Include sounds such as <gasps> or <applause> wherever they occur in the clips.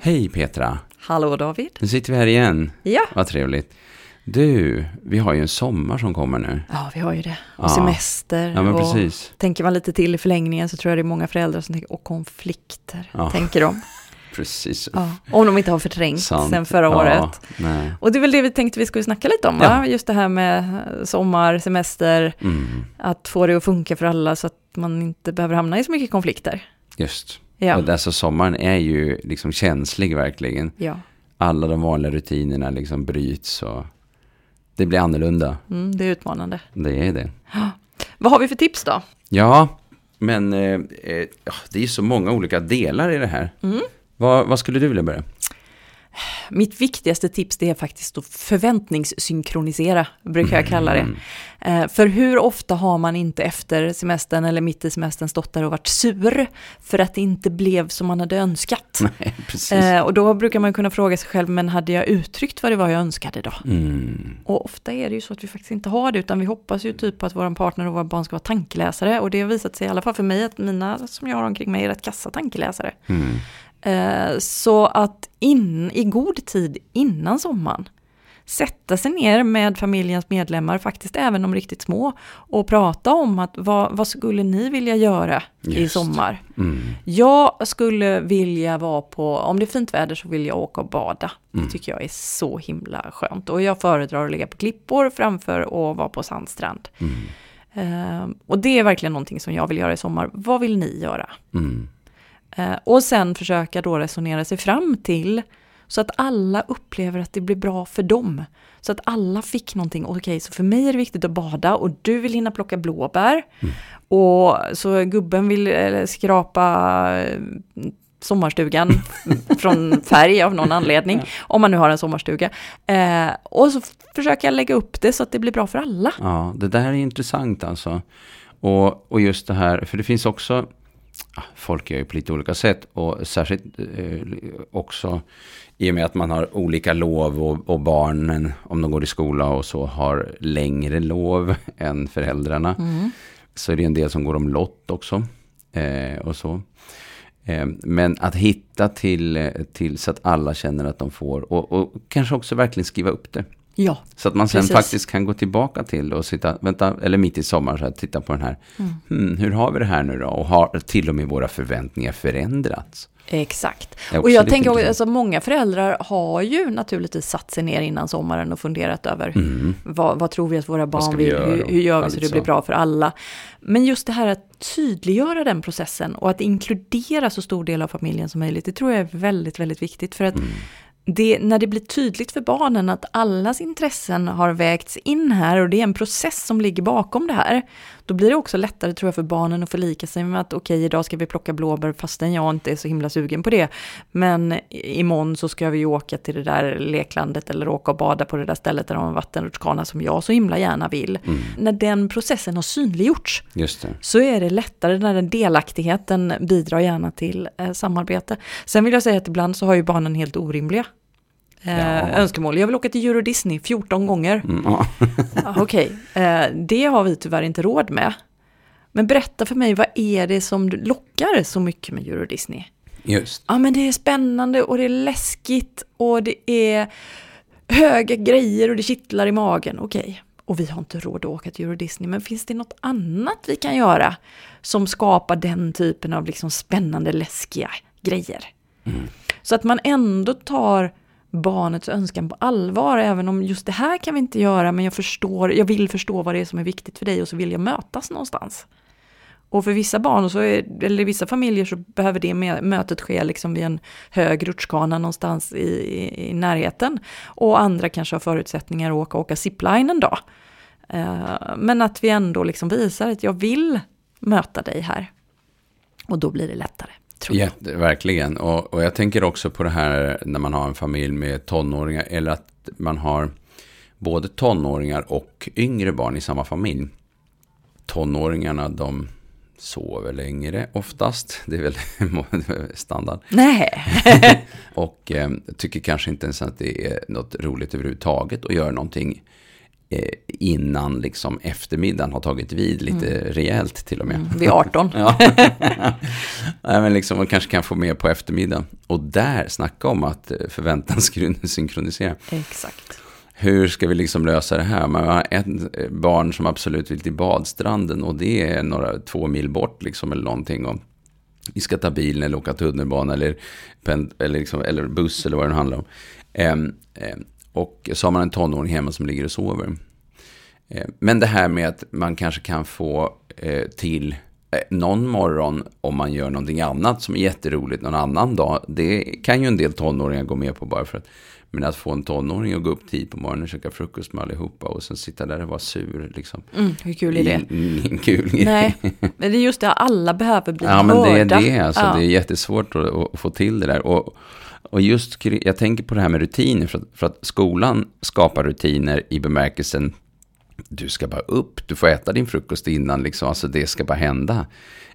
Hej Petra! Hallå David! Nu sitter vi här igen. Ja. Vad trevligt. Du, vi har ju en sommar som kommer nu. Ja, vi har ju det. Och Ja. semester. Ja, men och precis. Tänker man lite till i förlängningen så tror jag det är många föräldrar som tänker, och konflikter, Ja. tänker de. <laughs> Precis. Ja. Om de inte har förträngt Sant. sen förra året. Nej. Och det är väl det vi tänkte vi skulle snacka lite om, Ja. va? Just det här med sommar, semester, Mm, att få det att funka för alla så att man inte behöver hamna i så mycket konflikter. just. Ja. Och alltså sommaren är ju liksom känslig verkligen. ja. Alla de vanliga rutinerna liksom bryts och det blir annorlunda. Mm, det är utmanande. Det är det. <gasps> Vad har vi för tips då? Ja, men eh, eh, det är så många olika delar i det här. Mm. Vad, vad skulle du vilja börja? Mitt viktigaste tips det är faktiskt att förväntningssynkronisera, brukar jag kalla det. Mm. Eh, för hur ofta har man inte efter semestern eller mitt i semestern stått där och varit sur för att det inte blev som man hade önskat? <laughs> Nej. Eh, och då brukar man kunna fråga sig själv, men hade jag uttryckt vad det var jag önskade då? Mm. Och ofta är det ju så att vi faktiskt inte har det, utan vi hoppas ju typ på att vår partner och våra barn ska vara tankeläsare. Och det har visat sig, i alla fall för mig, att mina som jag har omkring mig är rätt kassa tankeläsare. Mm. Eh, Så att in, i god tid innan sommaren sätta sig ner med familjens medlemmar, faktiskt även de riktigt små, och prata om att vad, vad skulle ni vilja göra i Just. sommar? Mm. Jag skulle vilja vara på, om det är fint väder så vill jag åka och bada. Mm. Det tycker jag är så himla skönt. Och jag föredrar att ligga på klippor framför att vara på sandstrand. Mm. Eh, och det är verkligen någonting som jag vill göra i sommar. Vad vill ni göra? Mm. Eh, och sen försöka då resonera sig fram till så att alla upplever att det blir bra för dem. Så att alla fick någonting. Okej, så för mig är det viktigt att bada och du vill hinna plocka blåbär. Och så gubben vill eh, skrapa eh, sommarstugan <laughs> från färg av någon anledning. Om man nu har en sommarstuga. Eh, och så försöker jag lägga upp det så att det blir bra för alla. Ja, det där är intressant alltså. Och, och just det här, för det finns också, ja, folk gör ju på lite olika sätt och särskilt eh, också i och med att man har olika lov och, och barnen, om de går i skola och så, har längre lov <laughs> än föräldrarna. Så är det en del som går om lott också. Eh, och så. Eh, Men att hitta till, eh, till så att alla känner att de får, och, och kanske också verkligen skriva upp det. Ja, Så att man sen Precis. faktiskt kan gå tillbaka till och sitta, vänta, eller mitt i sommaren, så här, titta på den här. Hmm, hur har vi det här nu då? Och har till och med våra förväntningar förändrats? Exakt. Och jag tänker intressant. alltså många föräldrar har ju naturligtvis satt sig ner innan sommaren och funderat över vad, vad tror vi att våra barn Mm. vi vill, göra hur, hur gör vi så det blir bra för alla. Men just det här att tydliggöra den processen och att inkludera så stor del av familjen som möjligt, det tror jag är väldigt, väldigt viktigt. För att Mm. Det, när det blir tydligt för barnen att allas intressen har vägts in här och det är en process som ligger bakom det här, då blir det också lättare tror jag för barnen att förlika sig med att okej, idag ska vi plocka blåbär fastän jag inte är så himla sugen på det. Men imorgon så ska vi ju åka till det där leklandet eller åka och bada på det där stället där de har en vattenrutschkana som jag så himla gärna vill. När den processen har synliggjorts så är det lättare när den delaktigheten bidrar gärna till eh, samarbete. Sen vill jag säga att ibland så har ju barnen helt orimliga eh, Ja. önskemål. Jag vill åka till Euro Disney 14 gånger. Mm, ja. Okej, eh, det har vi tyvärr inte råd med. Men berätta för mig, vad är det som lockar så mycket med Euro Disney? Just. Ja, men det är spännande och det är läskigt och det är höga grejer och det kittlar i magen. Okej, och vi har inte råd att åka till Euro Disney, men finns det något annat vi kan göra som skapar den typen av liksom spännande, läskiga grejer? Så att man ändå tar barnets önskan på allvar, även om just det här kan vi inte göra, men jag förstår, jag vill förstå vad det är som är viktigt för dig och så vill jag mötas någonstans. Och för vissa barn, så är, eller vissa familjer, så behöver det mötet ske liksom vid en hög rutschkana någonstans i, i, i närheten. Och andra kanske har förutsättningar att åka, åka zipline en dag. Uh, eh, men att vi ändå liksom visar att jag vill möta dig här. Och då blir det lättare, tror jag. Jätte, verkligen. Och, och jag tänker också på det här när man har en familj med tonåringar. Eller att man har både tonåringar och yngre barn i samma familj. Tonåringarna, de sover längre oftast. Det är väl <laughs> standard. Nej, <laughs> Och eh, tycker kanske inte ens att det är något roligt överhuvudtaget att göra någonting innan liksom eftermiddagen har tagit vid lite Mm. rejält till och med. Mm, vid 18. <laughs> Ja. <laughs> Nej, men liksom, man kanske kan få med på eftermiddagen. Och där, snacka om att eh, förväntansgrunden synkronisera. Exakt. Hur ska vi liksom lösa det här? Man har ett eh, barn som absolut vill till badstranden och det är några två mil bort liksom eller någonting. Och vi ska ta bilen eller åka tunnelbana eller, eller, liksom, eller buss eller vad det nu handlar om. Ehm, ehm, och så har man en tonåring hemma som ligger och sover. Ehm, men det här med att man kanske kan få eh, till eh, någon morgon om man gör någonting annat som är jätteroligt någon annan dag. Det kan ju en del tonåringar gå med på bara för att men att få en tonåring att gå upp tid på morgonen och käka frukost med allihopa och sen sitta där och vara sur liksom. Mm, hur kul är det? Ingen kul grej. Nej, men det är just det, alla behöver bli Ja, men det är hörda. det. Alltså, Ja. Det är jättesvårt att, att få till det där. Och, och just, jag tänker på det här med rutiner. För att, för att skolan skapar rutiner i bemärkelsen du ska bara upp, du får äta din frukost innan, liksom, alltså det ska bara hända.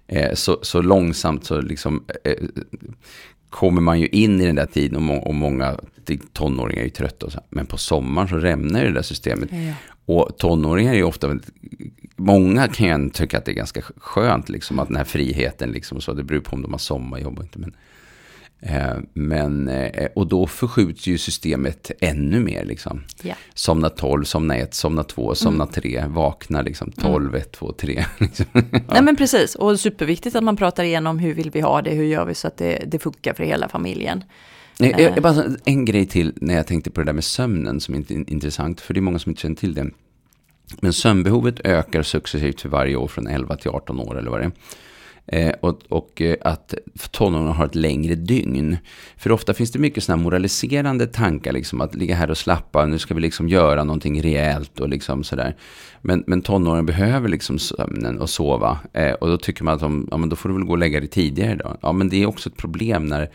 Eh, så, så långsamt så liksom, eh, kommer man ju in i den där tiden och, må, och många tonåringar är ju trötta. Och så, men på sommaren så rämnar ju det där systemet. Ja, ja. Och tonåringar är ju ofta, många kan ju tycka att det är ganska skönt, liksom, att den här friheten, liksom, så det beror på om de har sommarjobb och inte. Men, eh, men, eh, och då förskjuts ju systemet ännu mer. Liksom. Ja. Somna 12, somna 1, somna 2, somna 3, vakna liksom 12, 1, 2, 3. Liksom. Nej men precis, och superviktigt att man pratar igenom hur vill vi ha det, hur gör vi så att det, det funkar för hela familjen. Nej, jag, jag bara, en grej till när jag tänkte på det där med sömnen som är intressant, för det är många som inte känner till det. Men sömnbehovet ökar successivt för varje år från 11 till 18 år eller vad det är. Eh, och, och eh, att tonåringar har ett längre dygn. För ofta finns det mycket sådana moraliserande tankar, liksom att ligga här och slappa, nu ska vi liksom göra någonting rejält och liksom sådär. Men, men tonåringar behöver liksom sömnen och sova. Eh, och då tycker man att de, ja, men då får du väl gå och lägga dig tidigare då. Ja, men det är också ett problem när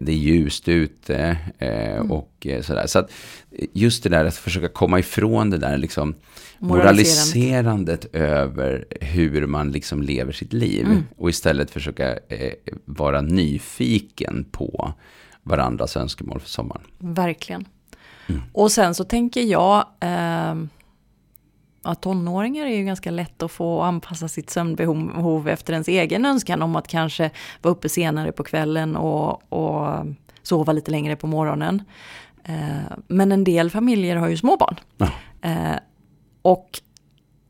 det är ljust ute eh, och eh, sådär. Så att eh, just det där att försöka komma ifrån det där liksom moraliserandet över hur man liksom lever sitt liv. Och istället försöka eh, vara nyfiken på varandras önskemål för sommaren. Verkligen. Och sen så tänker jag eh, att tonåringar är ju ganska lätt att få anpassa sitt sömnbehov efter ens egen önskan om att kanske vara uppe senare på kvällen och, och sova lite längre på morgonen. Eh, men en del familjer har ju små barn. Ja. Eh, och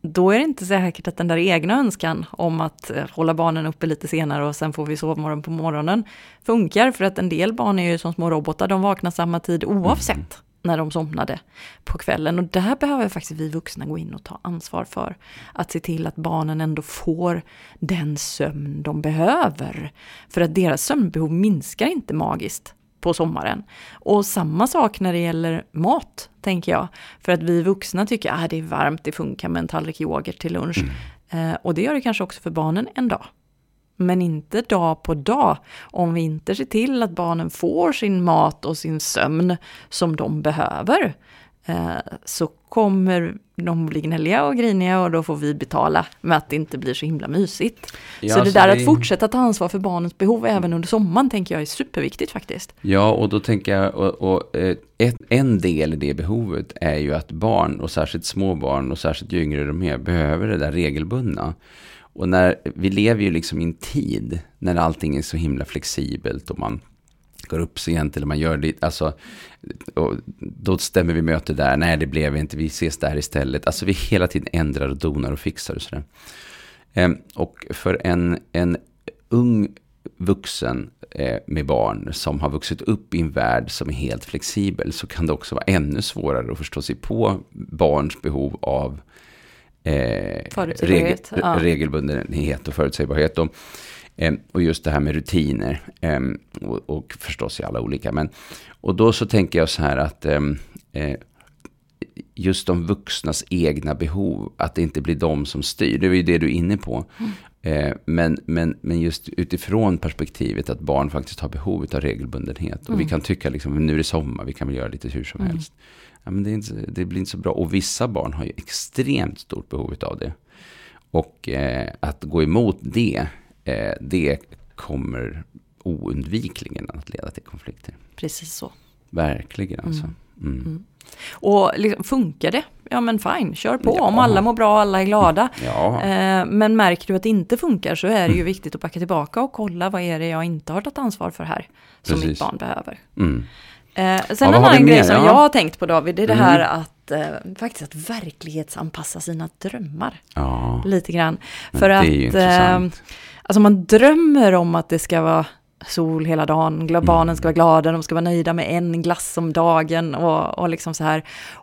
då är det inte säkert att den där egna önskan om att eh, hålla barnen uppe lite senare och sen får vi sovmorgon på morgonen funkar. För att en del barn är ju som små robotar, de vaknar samma tid oavsett när de somnade på kvällen. Och där behöver faktiskt vi vuxna gå in och ta ansvar för. Att se till att barnen ändå får den sömn de behöver. För att deras sömnbehov minskar inte magiskt på sommaren. Och samma sak när det gäller mat, tänker jag. För att vi vuxna tycker att ah, det är varmt, det funkar med en tallrik yoghurt till lunch. Eh, och det gör det kanske också för barnen en dag. Men inte dag på dag. Om vi inte ser till att barnen får sin mat och sin sömn som de behöver. Eh, så kommer de bli gnälliga och griniga och då får vi betala med att det inte blir så himla mysigt. Ja, så det så där det- att fortsätta ta ansvar för barnens behov även under sommaren tänker jag är superviktigt faktiskt. Ja, och då tänker jag, och, och, eh, ett, en del i det behovet är ju att barn, och särskilt små barn, och särskilt ju yngre de är, behöver det där regelbundna. Och när, vi lever ju liksom i en tid när allting är så himla flexibelt och man går upp sent eller man gör det, alltså, och då stämmer vi möte där, nej det blev inte, vi ses där istället. Alltså vi hela tiden ändrar och donar och fixar och sådär. Ehm, och för en, en ung vuxen eh, med barn som har vuxit upp i en värld som är helt flexibel så kan det också vara ännu svårare att förstå sig på barns behov av eh, regel, ja. regelbundenhet och förutsägbarhet. Och, eh, och just det här med rutiner. Eh, och, och förstås i alla olika. Men, och då så tänker jag så här att eh, eh, just de vuxnas egna behov, att det inte blir de som styr. Det var ju det du är inne på. Eh, men, men, men just utifrån perspektivet att barn faktiskt har behov av regelbundenhet. Och vi kan tycka liksom, nu är det sommar, vi kan väl göra lite hur som helst. Ja, men det, inte, det blir inte så bra. Och vissa barn har ju extremt stort behov av det. Och eh, att gå emot det, eh, det kommer oundvikligen att leda till konflikter. Precis så. Verkligen alltså. Mm. Och liksom, funkar det? Ja men fine, kör på. Ja. Om alla mår bra, alla är glada. Ja, Eh, Men märker du att det inte funkar så är det ju viktigt att backa tillbaka och kolla vad är det jag inte har tagit ansvar för här. Som Precis. mitt barn behöver. Mm. Eh, sen Ja, en annan grej som Ja. jag har tänkt på David, det är det Mm. här att eh, faktiskt att verklighetsanpassa sina drömmar ja. lite grann. För det att eh, alltså man drömmer om att det ska vara sol hela dagen, gla- barnen ska vara glada, de ska vara nöjda med en glass om dagen och, och liksom så här.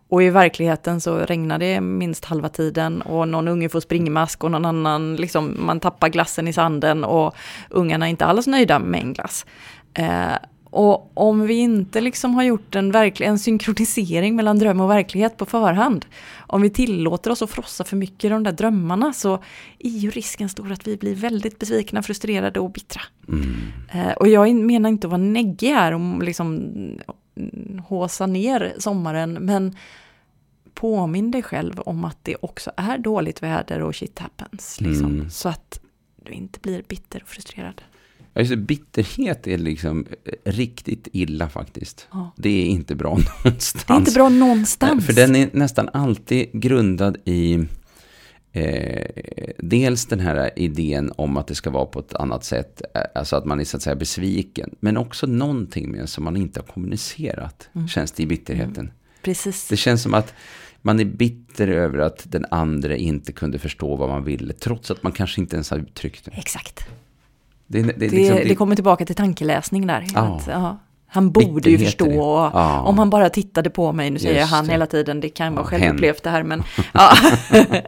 Och i verkligheten så regnar det minst halva tiden och någon unge får springmask och någon annan, liksom, man tappar glassen i sanden och ungarna är inte alls nöjda med en glass. Eh, och om vi inte liksom har gjort en, verklig, en synkronisering mellan dröm och verklighet på förhand, om vi tillåter oss att frossa för mycket i de där drömmarna så är ju risken stor att vi blir väldigt besvikna, frustrerade och bittra. Mm. Eh, och jag menar inte att vara neggig här och liksom håsa ner sommaren, men påminn dig själv om att det också är dåligt väder och shit happens. Liksom, Mm. Så att du inte blir bitter och frustrerad. Ja, just det, bitterhet är liksom eh, riktigt illa faktiskt. Ja. Det är inte bra <laughs> någonstans. Det är inte bra någonstans. För den är nästan alltid grundad i eh, dels den här idén om att det ska vara på ett annat sätt, eh, alltså att man är så att säga besviken, men också någonting med som man inte har kommunicerat, känns det i bitterheten. Precis. Det känns som att man är bitter över att den andra inte kunde förstå vad man ville, trots att man kanske inte ens har uttryckt det. Exakt. Det, det, Det, liksom- det kommer tillbaka till tankeläsning där. Ja. Att, ja, han borde ju förstå. och Ja. Om han bara tittade på mig, nu säger jag han hela tiden, det kan vara självupplevt det här, men <laughs> ja. <laughs>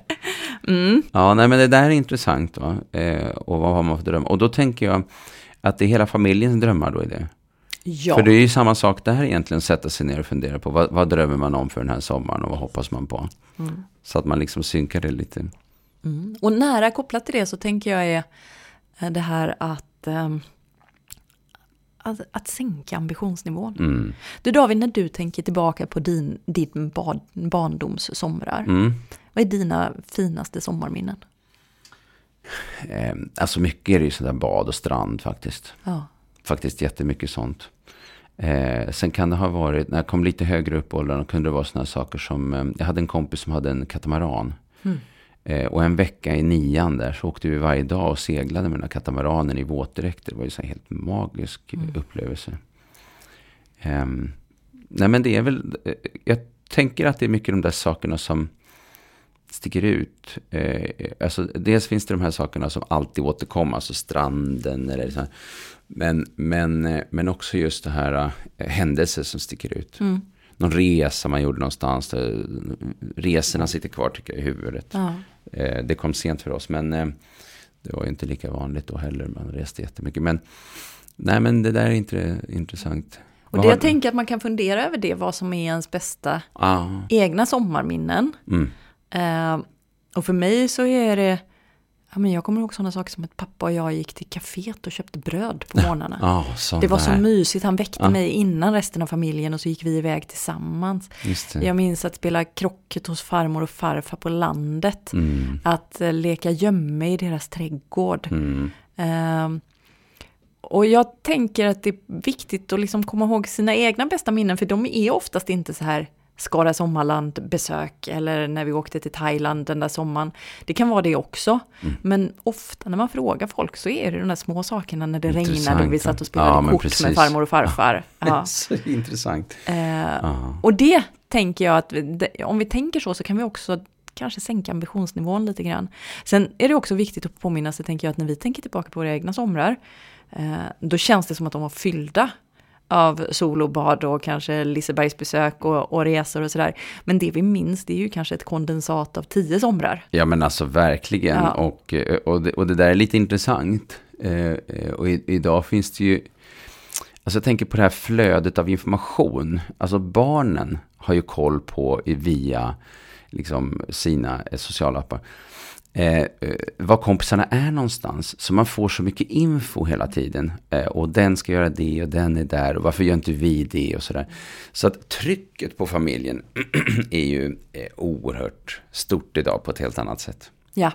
mm. Ja, nej, men det där är intressant. Va? Eh, och vad har man för drömmar? Och då tänker jag att det är hela familjens drömmar då i det. ja. För det är ju samma sak där egentligen, sätta sig ner och fundera på vad, vad drömmer man om för den här sommaren och vad hoppas man på. Mm. Så att man liksom synkar det lite. Mm. Och nära kopplat till det så tänker jag är det här att, ehm, att, att sänka ambitionsnivån. Mm. Du David, när du tänker tillbaka på din, din bad, barndoms somrar, Mm. vad är dina finaste sommarminnen? Eh, alltså mycket är det ju sådär bad och strand faktiskt. Ja. Faktiskt jättemycket sånt. Eh, sen kan det ha varit, när jag kom lite högre upp i åldern, kunde det vara sådana saker som, eh, jag hade en kompis som hade en katamaran. Mm. Eh, och en vecka i nian där så åkte vi varje dag och seglade med den här katamaranen i våtdräkter. Det var ju så här helt magisk Mm. upplevelse. Ehm, nej men det är väl, eh, jag tänker att det är mycket de där sakerna som sticker ut. Eh, alltså, dels finns det de här sakerna som alltid återkommer, alltså stranden eller så här. Men, men, men också just det här eh, händelser som sticker ut. Mm. Någon resa man gjorde någonstans. Resorna sitter kvar tycker jag i huvudet. Ja. Eh, det kom sent för oss, men eh, det var ju inte lika vanligt då heller. Man reste jättemycket. Men, nej, men det där är inte intressant. Och det jag tänker att man kan fundera över det, vad som är ens bästa Ah, egna sommarminnen. mm, Eh, och för mig så är det, ja, men jag kommer ihåg sådana saker som att pappa och jag gick till kaféet och köpte bröd på morgnarna. ah, sån Det var så mysigt, han väckte Ja. mig innan resten av familjen och så gick vi iväg tillsammans. Jag minns att spela krocket hos farmor och farfar på landet. Mm, Att eh, leka gömme i deras trädgård. mm, Ehm, och jag tänker att det är viktigt att liksom komma ihåg sina egna bästa minnen, för de är oftast inte så här Skara Sommarland besök eller när vi åkte till Thailand den där sommaren. Det kan vara det också. Mm. Men ofta när man frågar folk så är det de där små sakerna när det regnade och vi Intressant, satt och spelade Ja, kort precis. med farmor och farfar. <laughs> Ja. Så intressant. Eh, och det tänker jag att det- om vi tänker så så kan vi också kanske sänka ambitionsnivån lite grann. Sen är det också viktigt att påminna sig, tänker jag, att när vi tänker tillbaka på våra egna somrar, eh, då känns det som att de var fyllda av sol och bad och kanske Lisebergsbesök och, och resor och sådär. Men det vi minns, det är ju kanske ett kondensat av tio somrar. Ja men alltså verkligen. Ja. Och, eh, och, det, och det där är lite intressant. Eh, eh, och i, idag finns det ju, alltså jag tänker på det här flödet av information. Alltså barnen har ju koll på via liksom sina eh, sociala appar. Eh, eh, var kompisarna är någonstans. Så man får så mycket info hela tiden. Eh, och den ska göra det och den är där och varför gör inte vi det och sådär. Så att trycket på familjen <clears throat> är ju eh, oerhört stort idag på ett helt annat sätt. Ja,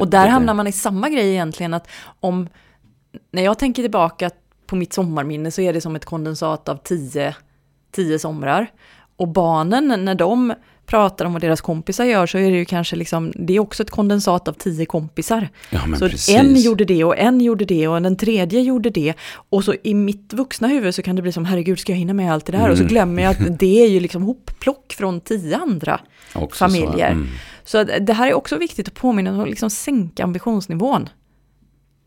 och där det- hamnar man i samma grej egentligen att om, när jag tänker tillbaka på mitt sommarminne så är det som ett kondensat av tio, tio somrar. Och barnen, när de pratar om vad deras kompisar gör så är det ju kanske liksom, det är också ett kondensat av tio kompisar. Ja, så precis. en gjorde det och en gjorde det och den tredje gjorde det. Och så i mitt vuxna huvud så kan det bli som, herregud ska jag hinna med allt det där? Och så Mm. glömmer jag att det är ju liksom hopplock från tio andra Också familjer. Så, mm. Så det här är också viktigt att påminna om att liksom sänka ambitionsnivån.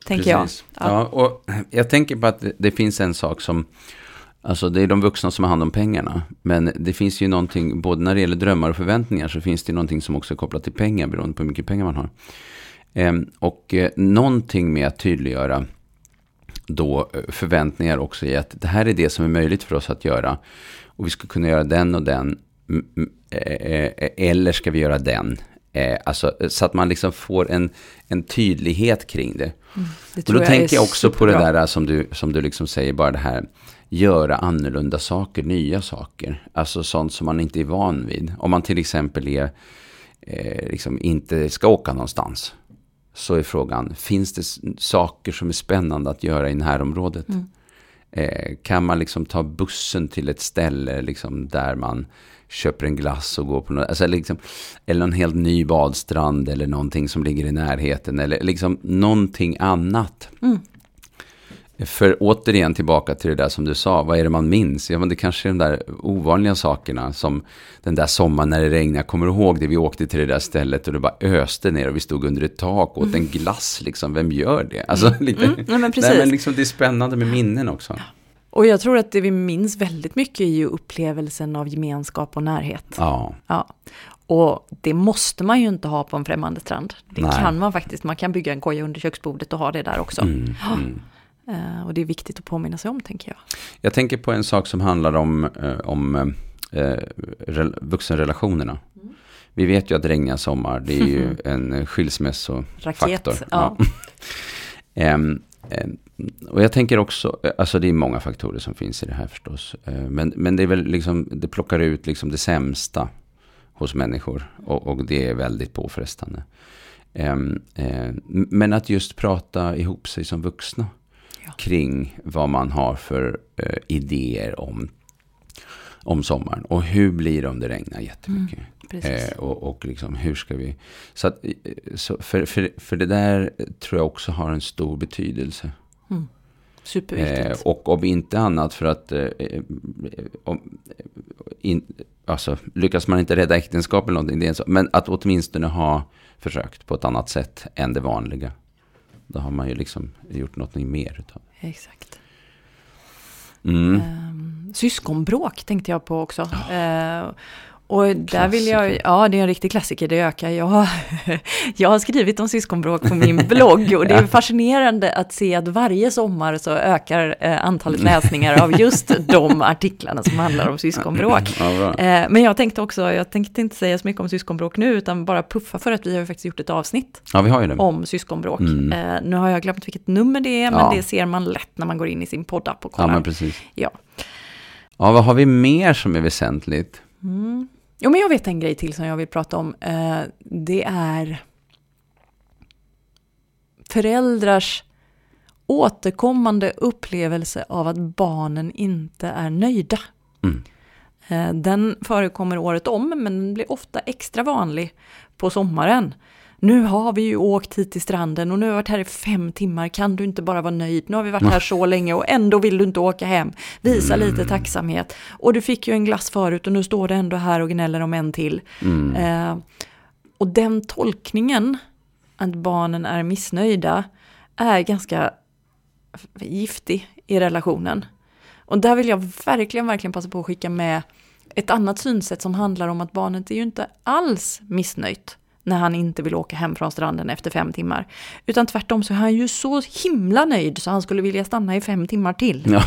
Tänker Precis. jag. Ja. och jag tänker på att det, det finns en sak som, alltså det är de vuxna som har hand om pengarna. Men det finns ju någonting, både när det gäller drömmar och förväntningar, så finns det ju någonting som också är kopplat till pengar, beroende på hur mycket pengar man har. Ehm, och eh, någonting med att tydliggöra då eh, förväntningar också i att det här är det som är möjligt för oss att göra. Och vi ska kunna göra den och den. E, e, e, eller ska vi göra den? Eh, Alltså, så att man liksom får en, en tydlighet kring det. Det Men tror då jag tänker jag också på det där som du, som du liksom säger, bara det här, göra annorlunda saker, nya saker. Alltså sånt som man inte är van vid. Om man till exempel är, eh, liksom inte ska åka någonstans. Så är frågan, finns det saker som är spännande att göra i närområdet? Mm. Eh, kan man liksom ta bussen till ett ställe liksom, där man köper en glass och går på något, alltså liksom, eller någon helt ny badstrand eller någonting som ligger i närheten eller liksom någonting annat. Mm. För återigen tillbaka till det där som du sa, vad är det man minns? Ja men det kanske är de där ovanliga sakerna som den där sommaren när det regnade, jag kommer ihåg det, vi åkte till det där stället och det bara öste ner och vi stod under ett tak och åt en glass liksom, vem gör det? Alltså lite, Mm, nej, men precis. Nej, men liksom, det är spännande med minnen också. Och jag tror att det vi minns väldigt mycket är ju upplevelsen av gemenskap och närhet. Ja, Ja. Och det måste man ju inte ha på en främmande strand. Det Nej. kan man faktiskt. Man kan bygga en koja under köksbordet och ha det där också. mm, mm. Eh, och det är viktigt att påminna sig om, tänker jag. Jag tänker på en sak som handlar om, eh, om eh, rel- vuxenrelationerna. Vi vet ju att regniga sommar, det är ju <laughs> en skilsmässofaktor. Raket, ja. <laughs> Ehm, och jag tänker också, eh, alltså det är många faktorer som finns i det här förstås. Eh, Men, men det är väl liksom, det plockar ut liksom det sämsta hos människor. Och, och det är väldigt påfrestande. Ehm, eh, men att just prata ihop sig som vuxna Ja. kring vad man har för eh, idéer om, om sommaren. Och hur blir det om det regnar jättemycket. Precis. Eh, och, och liksom hur ska vi... Så att, eh, så för, för, för det där tror jag också har en stor betydelse. Superviktigt. Eh, och om inte annat för att... Eh, eh, om, eh, in, alltså, lyckas man inte rädda äktenskap eller någonting, det är sak. Men att åtminstone ha försökt på ett annat sätt än det vanliga. Då har man ju liksom gjort något mer utav Exakt. det. Mm. Um, syskonbråk tänkte jag på också. Eh, och där vill jag, Klassiker. ja det är en riktig klassiker, det ökar. Jag har, <laughs> jag har skrivit om syskonbråk på min blogg och det är fascinerande att se att varje sommar så ökar eh, antalet läsningar av <laughs> just de artiklarna som handlar om syskonbråk. Ja. Eh, men jag tänkte också, jag tänkte inte säga så mycket om syskonbråk nu, utan bara puffa för att vi har faktiskt gjort ett avsnitt ja, om syskonbråk. Mm. Eh, nu har jag glömt vilket nummer det är, men Ja. det ser man lätt när man går in i sin poddapp och Ja, kollar. men precis. Ja. Ja, vad har vi mer som är väsentligt? Mm. Jo, men jag vet en grej till som jag vill prata om. Eh, det är föräldrars återkommande upplevelse av att barnen inte är nöjda. Mm. Eh, Den förekommer året om, men den blir ofta extra vanlig på sommaren. Nu har vi ju åkt hit till stranden och nu har vi varit här i fem timmar. Kan du inte bara vara nöjd? Nu har vi varit här <laughs> så länge och ändå vill du inte åka hem. Visa lite tacksamhet. Och du fick ju en glass förut och nu står du ändå här och gnäller om en till. Mm. Eh, och den tolkningen, att barnen är missnöjda, är ganska giftig i relationen. Och där vill jag verkligen, verkligen passa på att skicka med ett annat synsätt som handlar om att barnet är ju inte alls missnöjt när han inte vill åka hem från stranden efter fem timmar. Utan tvärtom så är han ju så himla nöjd så han skulle vilja stanna i fem timmar till. Ja.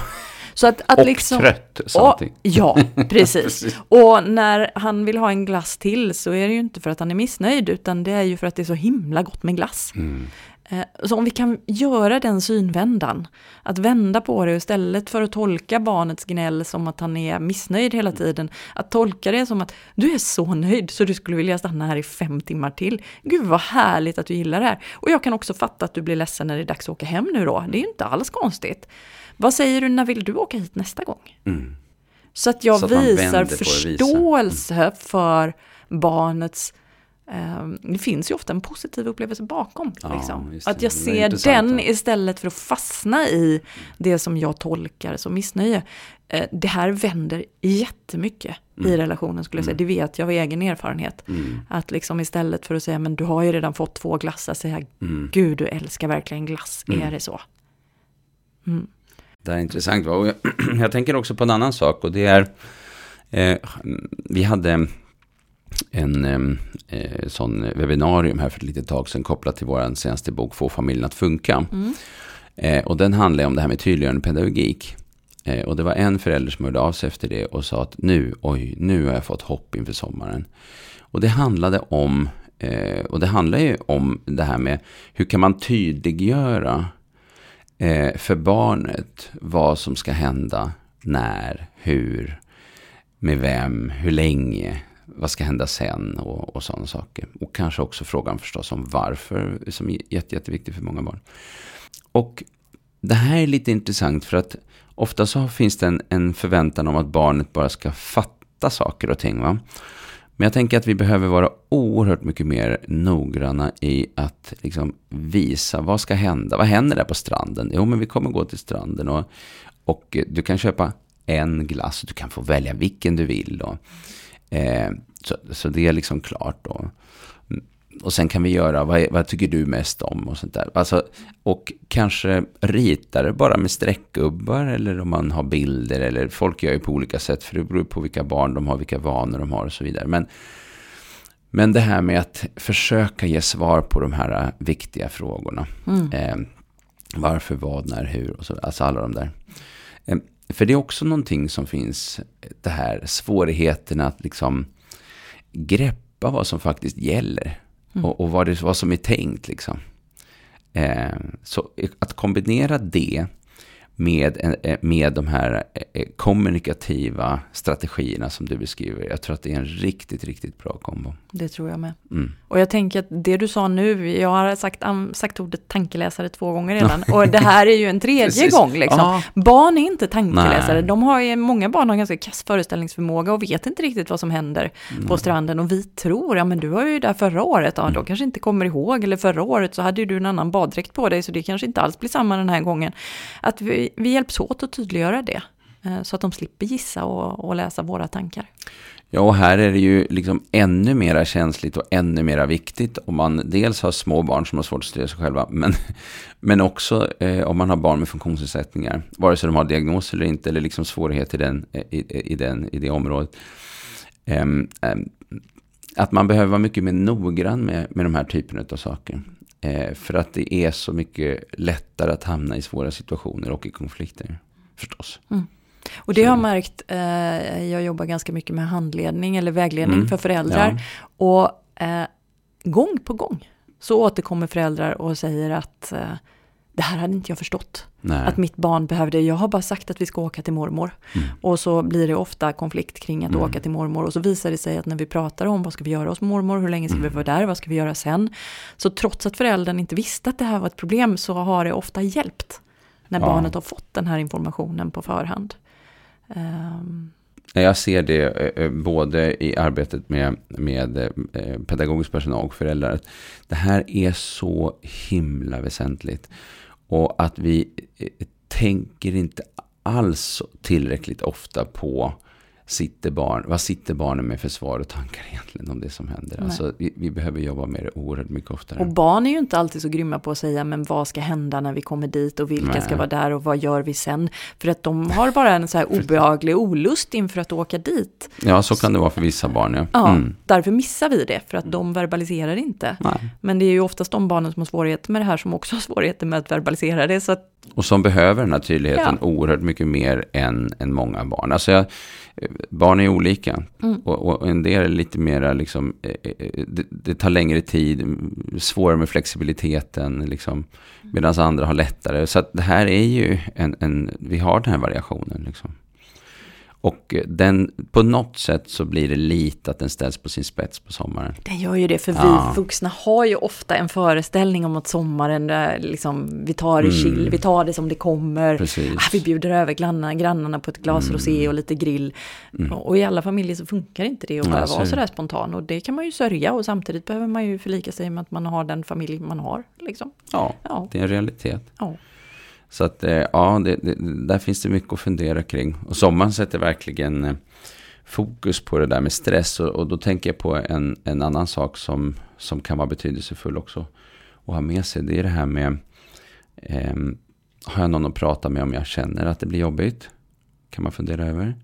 Så att, att Och liksom, trött samtidigt. ja, <laughs> precis. Och när han vill ha en glass till så är det ju inte för att han är missnöjd utan det är ju för att det är så himla gott med glass. Mm. Eh, Så om vi kan göra den synvändan, att vända på det istället för att tolka barnets gnäll som att han är missnöjd hela tiden, att tolka det som att du är så nöjd så du skulle vilja stanna här i fem timmar till. Gud vad härligt att du gillar det här. Och jag kan också fatta att du blir ledsen när det är dags att åka hem nu då, det är ju inte alls konstigt. Vad säger du, när vill du åka hit nästa gång? Mm. Så att jag Så att visar vänder på det, visar. förståelse för barnets det finns ju ofta en positiv upplevelse bakom. Ja, liksom. Att jag ser den istället för att fastna i det som jag tolkar som missnöje. Eh, det här vänder jättemycket i relationen skulle jag säga. Det vet jag av egen erfarenhet. Mm. Att liksom istället för att säga men du har ju redan fått två glassar, säga Mm. gud du älskar verkligen glass, är det så? Det här är intressant. Va? Och jag, <clears throat> jag tänker också på en annan sak och det är, eh, vi hade en eh, sån webbinarium här för ett litet tag sedan kopplat till vår senaste bok Få familjen att funka. Eh, och den handlar om det här med tydliggörande pedagogik. Eh, och det var en förälder som hörde av sig efter det och sa att nu, oj, nu har jag fått hopp inför sommaren. Och det handlade om, eh, och det handlar ju om det här med hur kan man tydliggöra eh, för barnet vad som ska hända, när, hur, med vem, hur länge, vad ska hända sen och, och sådana saker. Och kanske också frågan förstås om varför, som är jätte, jätteviktig för många barn. Och det här är lite intressant för att ofta så finns det en, en förväntan om att barnet bara ska fatta saker och ting. Va? Men jag tänker att vi behöver vara oerhört mycket mer noggranna i att liksom visa vad ska hända. Vad händer där på stranden? Jo, men vi kommer gå till stranden och, och du kan köpa en glass. Du kan få välja vilken du vill. Då. Eh, så, så det är liksom klart då. Mm. Och sen kan vi göra, vad, vad tycker du mest om och sånt där. Alltså, och kanske rita det bara med streckgubbar eller om man har bilder. Eller folk gör ju på olika sätt för det beror på vilka barn de har, vilka vanor de har och så vidare. Men, men det här med att försöka ge svar på de här viktiga frågorna. Eh, varför, vad, när, hur och så. Alltså alla de där. Eh, för det är också någonting som finns, det här svårigheten att liksom greppa vad som faktiskt gäller. Och, och vad, det, vad som är tänkt liksom. Eh, så att kombinera det med, eh, med de här eh, kommunikativa strategierna som du beskriver. Jag tror att det är en riktigt, riktigt bra kombo. Det tror jag med. Mm. Och jag tänker att det du sa nu, jag har sagt, sagt ordet tankeläsare två gånger <laughs> redan. Och det här är ju en tredje gång. Liksom. Barn är inte tankeläsare. Nej. De har många barn har ganska kass föreställningsförmåga och vet inte riktigt vad som händer på stranden. Och vi tror, ja men du var ju där förra året, ja de kanske inte kommer ihåg. Eller förra året så hade ju du en annan baddräkt på dig, så det kanske inte alls blir samma den här gången. Att vi, vi hjälps åt att tydliggöra det. Eh, så att de slipper gissa och, och läsa våra tankar. Ja, och här är det ju liksom ännu mera känsligt och ännu mera viktigt om man dels har små barn som har svårt att styra sig själva, men, <laughs> men också eh, om man har barn med funktionsnedsättningar, vare sig de har diagnos eller inte, eller liksom svårighet i, den, i, i, den, i det området. Eh, eh, att man behöver vara mycket mer noggrann med, med de här typerna av saker. Eh, för att det är så mycket lättare att hamna i svåra situationer och i konflikter, förstås. Och det har jag märkt, eh, jag jobbar ganska mycket med handledning eller vägledning Mm, för föräldrar. Och eh, gång på gång så återkommer föräldrar och säger att eh, det här hade inte jag förstått. Nej. Att mitt barn behövde, jag har bara sagt att vi ska åka till mormor. Mm. Och så blir det ofta konflikt kring att åka till mormor. Och så visar det sig att när vi pratar om vad ska vi göra hos mormor, hur länge ska Mm. vi vara där, vad ska vi göra sen. Så trots att föräldern inte visste att det här var ett problem så har det ofta hjälpt. När Ja. barnet har fått den här informationen på förhand. Ehm, Jag ser det eh, eh, både i arbetet med, med eh, pedagogisk personal och föräldrar. Det här är så himla väsentligt. Och att vi eh, tänker inte alls tillräckligt ofta på sitter barn, vad sitter barnen med för svar och tankar egentligen om det som händer. Nej. Alltså, vi, vi behöver jobba med det oerhört mycket oftare. Och barn är ju inte alltid så grymma på att säga men vad ska hända när vi kommer dit och vilka Nej. ska vara där och vad gör vi sen? För att de har bara en så här <laughs> obehaglig olust inför att åka dit. Ja, så kan det vara för vissa barn. Ja. Ja, Mm. därför missar vi det för att de verbaliserar inte. Nej. Men det är ju oftast de barnen som har svårigheter med det här som också har svårigheter med att verbalisera det. Så att, Och som behöver den här tydligheten Ja. oerhört mycket mer än, än många barn. Alltså jag, barn är olika. Mm. Och, och en del är lite mera, liksom, eh, eh, det, det tar längre tid, mm, svårare med flexibiliteten, liksom, medan andra har lättare. Så det här är ju en, en, vi har den här variationen. Liksom. Och eh, den, på något sätt så blir det lite att den ställs på sin spets på sommaren. Den gör ju det, för Ja. vi vuxna har ju ofta en föreställning om att sommaren, där liksom, vi tar det Mm. chill, vi tar det som det kommer. Ah, vi bjuder över grannarna, grannarna på ett glas Mm. rosé och lite grill. Och i alla familjer så funkar inte det att bara Nej, så är vara sådär spontan. Och det kan man ju sörja och samtidigt behöver man ju förlika sig med att man har den familj man har. Liksom. Ja, Ja, det är en realitet. ja. Så att eh, ja, det, det, där finns det mycket att fundera kring. Och sommaren sätter verkligen eh, fokus på det där med stress. Och, och då tänker jag på en, en annan sak som, som kan vara betydelsefull också att ha med sig. Det är det här med, eh, har jag någon att prata med om jag känner att det blir jobbigt? Kan man fundera över.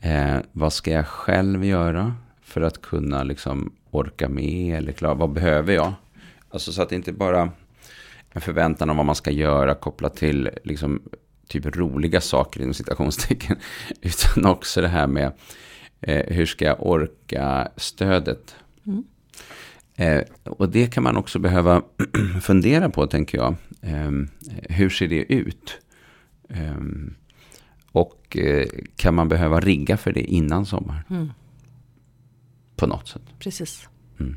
Eh, vad ska jag själv göra för att kunna liksom orka med eller klara, vad behöver jag? Alltså så att det inte bara en förväntan om vad man ska göra kopplat till liksom, typ roliga saker inom citationstecken. <laughs> Utan också det här med eh, hur ska jag orka stödet. Mm. Eh, och det kan man också behöva <clears throat> fundera på, tänker jag. Eh, hur ser det ut? Eh, och eh, kan man behöva rigga för det innan sommaren? Mm. På något sätt. Precis. Mm.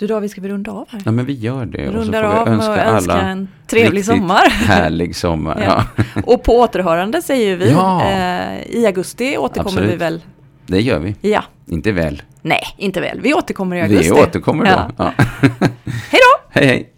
Du David, ska vi runda av här? Ja, men vi gör det. Och så Rundar får vi av önska alla en trevlig sommar. <laughs> härlig sommar. Ja. Ja. Och på återhörande säger vi. Ja. Eh, I augusti återkommer Absolut. vi väl? Det gör vi. Ja. Inte väl. Nej, inte väl. Vi återkommer i augusti. Vi återkommer då. Ja. Hej då! <laughs> Hej hej.